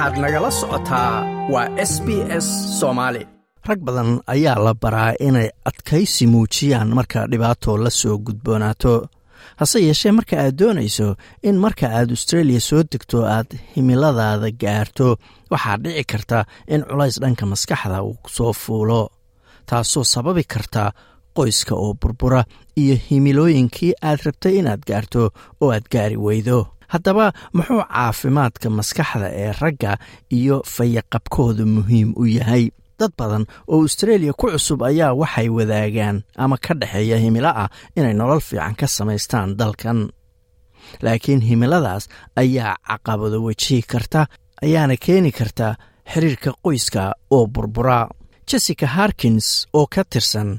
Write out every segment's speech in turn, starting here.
waxaad nagala socotaa waa s b s soomaali rag badan ayaa la baraa inay adkaysi muujiyaan marka dhibaato la soo gudboonaato hase yeeshee marka aad doonayso in marka aad austreeliya soo degto aad himiladaada gaarto waxaa dhici karta in culays dhanka maskaxda uu soo fuulo taasoo sababi karta qoyska oo burbura iyo himilooyinkii aad rabtay inaad gaarto oo aad gaari weydo haddaba muxuu caafimaadka maskaxda ee ragga iyo fayaqabkooda muhiim u yahay? Dad badan oo austreeliya ku cusub ayaa waxay wadaagaan ama ka dhexeeya himilo ah inay nolol fiican ka samaystaan dalkan. Laakiin himiladaas ayaa caqabado wejihi karta ayaana keeni karta xiriirka qoyska oo burbura jessica harkins oo ka tirsan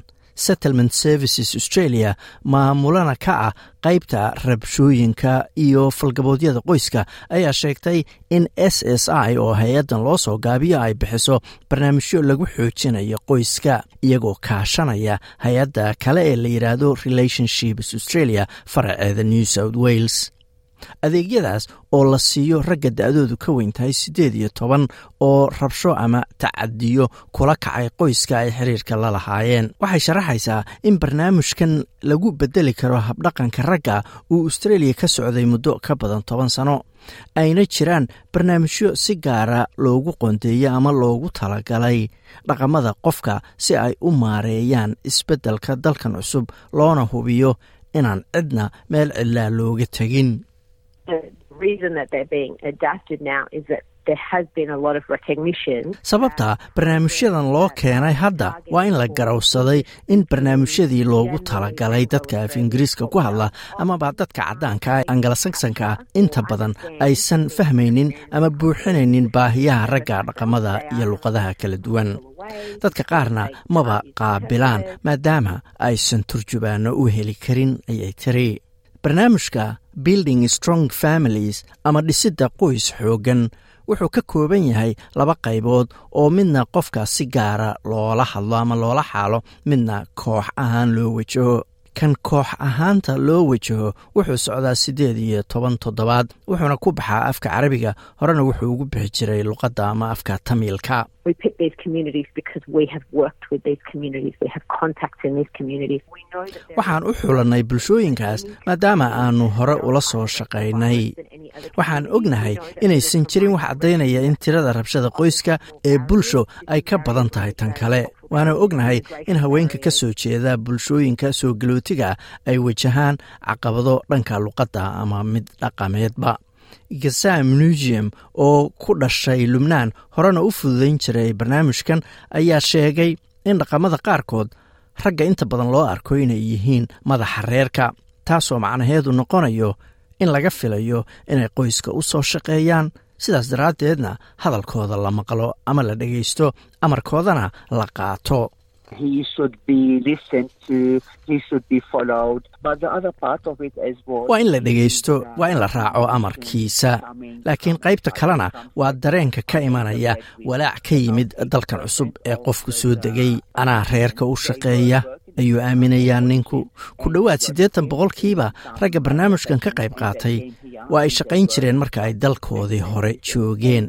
settlement services australia maamulana ka ah qaybta rabshooyinka iyo falgaboodyada qoyska ayaa sheegtay in s s i oo hay'addan loo soo gaabiyo ay bixiso barnaamijyo lagu xoojinayo qoyska iyagoo kaashanaya hay'adda kale ee la yidhaahdo relationships australia faraceeda new south wales adeegyadaas oo la siiyo ragga da-doodu ka weyn tahay siddeed iyo toban oo rabsho ama tacadiyo kula kacay qoyska ay xiriirka la lahaayeen. Waxay sharaxaysaa in barnaamijkan lagu bedeli karo habdhaqanka ragga uu austreeliya ka socday muddo ka badan toban sano. Ayna jiraan barnaamijyo si gaara loogu qondeeyo ama loogu talagalay dhaqamada qofka si ay u maareeyaan isbeddelka dalkan cusub loona hubiyo inaan cidna meel cidlaa looga tegin sababta barnaamijyadan loo keenay hadda waa in la garowsaday in barnaamijyadii loogu talagalay dadka af ingiriiska ku hadla amaba dadka caddaanka ee angalasanksanka ah inta badan aysan fahmaynin ama buuxinaynin baahiyaha ragga dhaqamada iyo luqadaha kala duwan. dadka qaarna maba qaabilaan maadaama aysan turjubaano u heli karin ayay tiri. Barnaamijka building strong families ama dhisidda qoys xooggan wuxuu ka kooban yahay laba qaybood oo midna qofka si gaara loola hadlo ama loola xaalo midna koox ahaan loo wajaho kan koox ahaanta loo wajaho wuxuu socdaa siddeed iyo toban toddobaad wuxuuna ku baxaa afka carabiga horena wuxuu ugu bixi jiray luqadda ama afka tamiilka waxaan u xulannay bulshooyinkaas maadaama aanu hore ula soo shaqaynay. waxaan ognahay inaysan jirin wax caddaynaya in tirada rabshada qoyska ee bulsho ay ka badan tahay tan kale waana ognahay in haweenka ka soo jeeda bulshooyinka soo galootiga ay wajahaan caqabado dhanka luqadda ama mid dhaqameedba. Gasam museum oo ku dhashay lubnaan horena u fududayn jiray barnaamijkan ayaa sheegay in dhaqamada qaarkood ragga inta badan loo arko inay yihiin madaxa reerka taasoo macnaheedu noqonayo in laga filayo inay qoyska u soo shaqeeyaan sidaas daraaddeedna hadalkooda la maqlo ama la dhegaysto amarkoodana la qaato. Waa in la dhegaysto waa in la raaco amarkiisa. Laakiin qaybta kalena waa dareenka ka imanaya walaac ka yimid dalkan cusub ee qofku soo degay anaa reerka u shaqeeya ayuu aaminayaa ninku. Ku dhowaad siddeetan boqolkiiba ragga barnaamijkan ka qayb qaatay. Waa ay shaqayn jireen marka ay dalkoodii hore joogeen.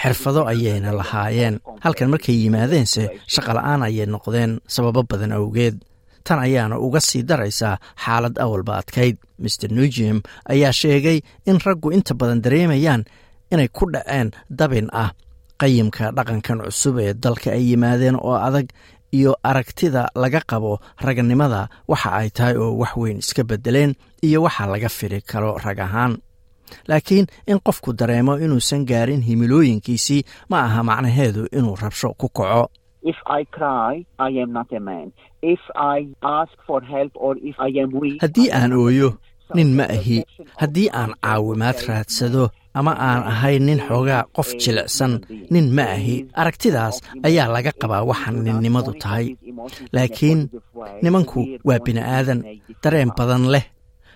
Xirfado ayayna lahaayeen. Halkan markay yimaadeense shaqola'aan ayay noqdeen sababo badan awgeed. Tan ayaana uga sii daraysaa xaalad awalba adkayd. Master nugim ayaa sheegay in raggu inta badan dareemayaan inay ku dhaceen dabin ah. Qayimka dhaqankan cusub ee dalka ay yimaadeen oo adag iyo aragtida laga qabo raganimada waxa ay tahay oo wax weyn iska beddeleen iyo waxa laga fili karo rag ahaan. Laakiin in qofku dareemo inuusan gaarin himilooyinkiisii ma aha macnaheedu inuu rabsho ku kaco. Haddii aan ooyo nin ma ahi. Haddii aan caawimaad raadsado ama aan ahay nin xoogaa qof jilicsan nin ma ahi aragtidaas ayaa laga qabaa waxa ninnimadu tahay. Laakiin nimanku waa bini'aadan dareen badan leh.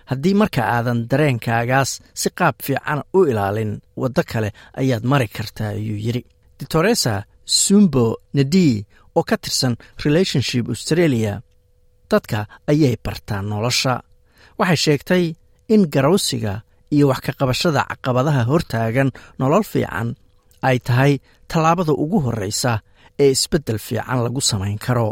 Haddii marka aadan dareenkaagaas si qaab fiican u ilaalin waddo kale ayaad mari kartaa ayuu yidhi. Doctoresa sumbo nadi oo ka tirsan relationship australia dadka ayay bartaa nolosha. Waxay sheegtay in garawsiga iyo wax ka qabashada caqabadaha hortaagan nolol fiican ay tahay tallaabada ugu horreysa ee isbeddel fiican lagu samayn karo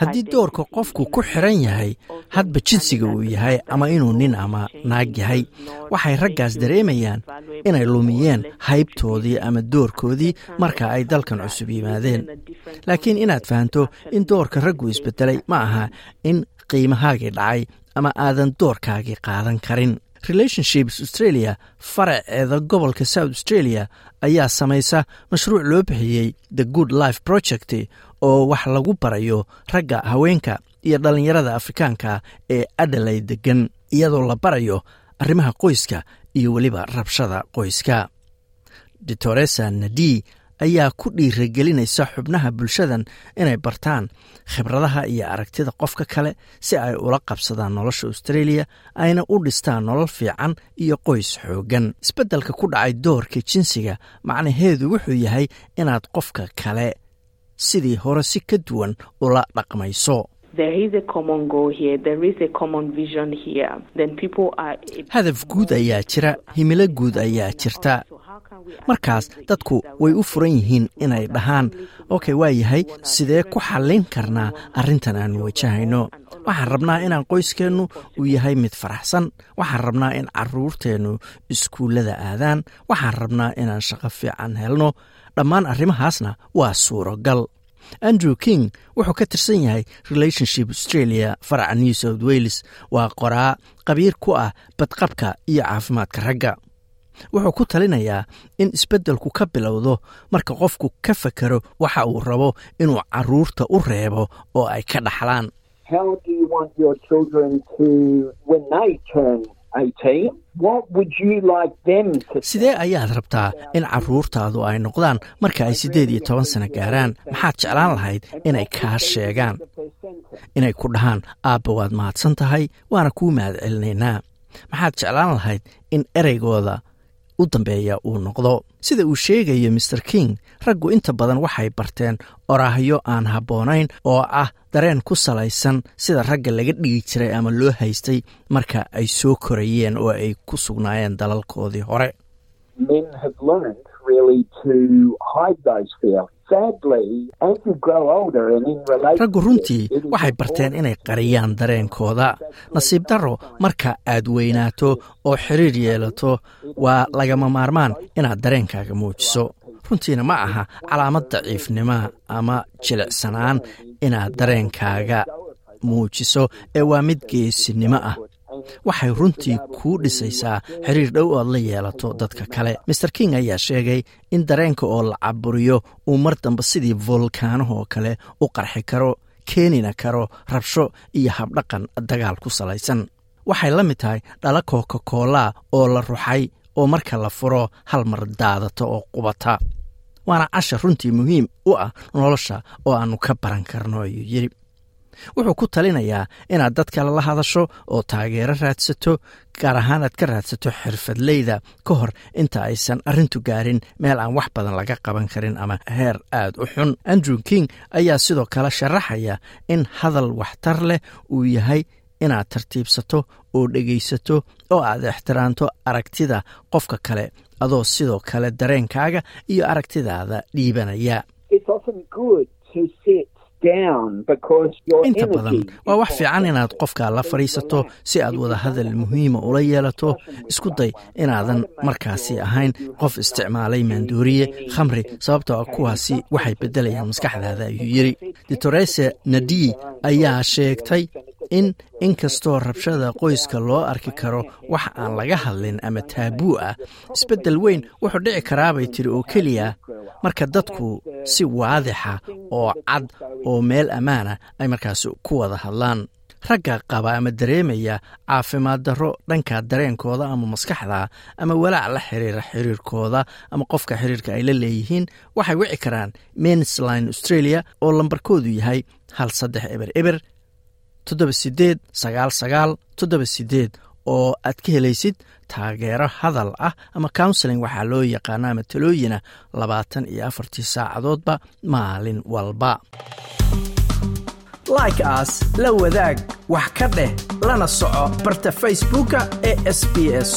haddii doorka qofku ku xiran yahay hadba jinsiga uu yahay ama inuu nin ama naag yahay waxay raggaas dareemayaan inay lumiyeen haybtoodii ama doorkoodii marka ay dalkan cusub yimaadeen. Laakiin inaad fahanto in doorka raggu isbedelay ma aha in qiimahaagii dhacay ama aadan doorkaagii qaadan karin relationships australia faraceeda gobolka south australia ayaa samaysa mashruuc loo bixiyey the good life project oo wax lagu barayo ragga haweenka iyo dhallinyarada afrikaanka ee adalay degan iyadoo la barayo arrimaha qoyska iyo weliba rabshada qoyska. Doctoresa nadi ayaa ku dhiiragelinaysa xubnaha bulshadan inay bartaan khibradaha iyo aragtida qofka kale si ay ula qabsadaan nolosha australia ayna u dhistaan nolol fiican iyo qoys xooggan. Isbeddelka ku dhacay doorka jinsiga macnaheedu wuxuu yahay inaad qofka kale sidii hore si ka duwan ula dhaqmayso. Hadaf guud ayaa jira himilo guud ayaa jirta markaas dadku way u furan yihiin inay dhahaan okey waa yahay sidee ku xallin karnaa arrintan aan wajahayno? Waxaan rabnaa inaan qoyskeennu uu yahay mid faraxsan waxaan rabnaa in caruurteennu iskuullada aadaan waxaan rabnaa inaan shaqo fiican helno. Dhammaan arrimahaasna waa suuragal. Andrew king wuxuu ka tirsan yahay relationship australia faraca new south wales. Waa qoraa qabiir ku ah badqabka iyo caafimaadka ragga wuxuu ku talinayaa in isbeddelku ka bilowdo marka qofku ka fakero waxa uu rabo inuu carruurta u reebo oo ay ka dhaxlaan. Sidee ayaad rabtaa in caruurtaadu ay noqdaan marka ay siddeed iyo toban sano gaaraan? Maxaad jeclaan lahayd inay kaa sheegaan inay ku dhahaan aabba waad mahadsan tahay waana kuu mahad celinaynaa maxaad jeclaan lahayd in ereygooda u dambeeya uu noqdo. Sida uu sheegayo master king raggu inta badan waxay barteen oraahyo aan habboonayn oo ah dareen ku salaysan sida ragga laga dhigi jiray ama loo haystay marka ay soo korayeen oo ay ku sugnaayeen dalalkoodii hore raggu runtii waxay barteen inay qariyaan dareenkooda. Nasiib darro marka aad weynaato oo xiriir yeelato waa lagama maarmaan inaad dareenkaaga muujiso. Runtiina ma aha calaamad daciifnima ama jilicsanaan inaad dareenkaaga muujiso ee waa mid geesinimo ah waxay runtii kuu dhisaysaa xiriir dhow oad la yeelato dadka kale. Master king ayaa sheegay in dareenka oo la caburiyo uu mar dambe sidii volkaanahoo kale u qarxi karo keenina karo rabsho iyo habdhaqan dagaal ku salaysan. Waxay la mid tahay dhala kokakoolaa oo la ruxay oo marka la furo hal mar daadata oo qubata. Waana cashar runtii muhiim u ah nolosha oo aannu ka baran karno ayuu yidhi wuxuu ku talinayaa inaad dad kale la hadasho oo taageero raadsato gaar ahaan aad ka raadsato xirfadleyda ka hor inta aysan arrintu gaarin meel aan wax badan laga qaban karin ama heer aad u xun. Andrew king ayaa sidoo kale sharaxaya in hadal waxtar leh uu yahay inaad tartiibsato oo dhegaysato oo aad ixtiraamto aragtida qofka kale adoo sidoo kale dareenkaaga iyo aragtidaada dhiibanaya inta badan waa wax fiican inaad qofka la fadhiisato si aad wada hadal muhiima ula yeelato. Isku day inaadan markaasi ahayn qof isticmaalay maandooriye khamri sababtoo kuwaasi waxay beddelayaan maskaxdaada ayuu yidhi. Doctorese nadi ayaa sheegtay in inkastoo rabshada qoyska loo arki karo wax aan laga hadlin ama taabuu ah isbeddel weyn wuxuu dhici karaabay tiri oo keliya. Marka dadku si waadixa oo cad oo meel ammaana ay markaas ku wada hadlaan. Ragga qaba ama dareemaya caafimaad darro dhanka dareenkooda ama maskaxda ama walaac la xiriira xiriirkooda ama qofka xiriirka ay la leeyihiin waxay wici karaan. Mensline australia oo lambarkoodu yahay hal saddex eber eber toddoba sideed sagaal sagaal toddoba sideed oo aad ka helaysid taageero hadal ah ama counseling waxaa loo yaqaana ama talooyina labaatan iyo afartii saacadoodba maalin walba. Like aas la wadaag wax ka dheh lana soco barta facebooka ee sb s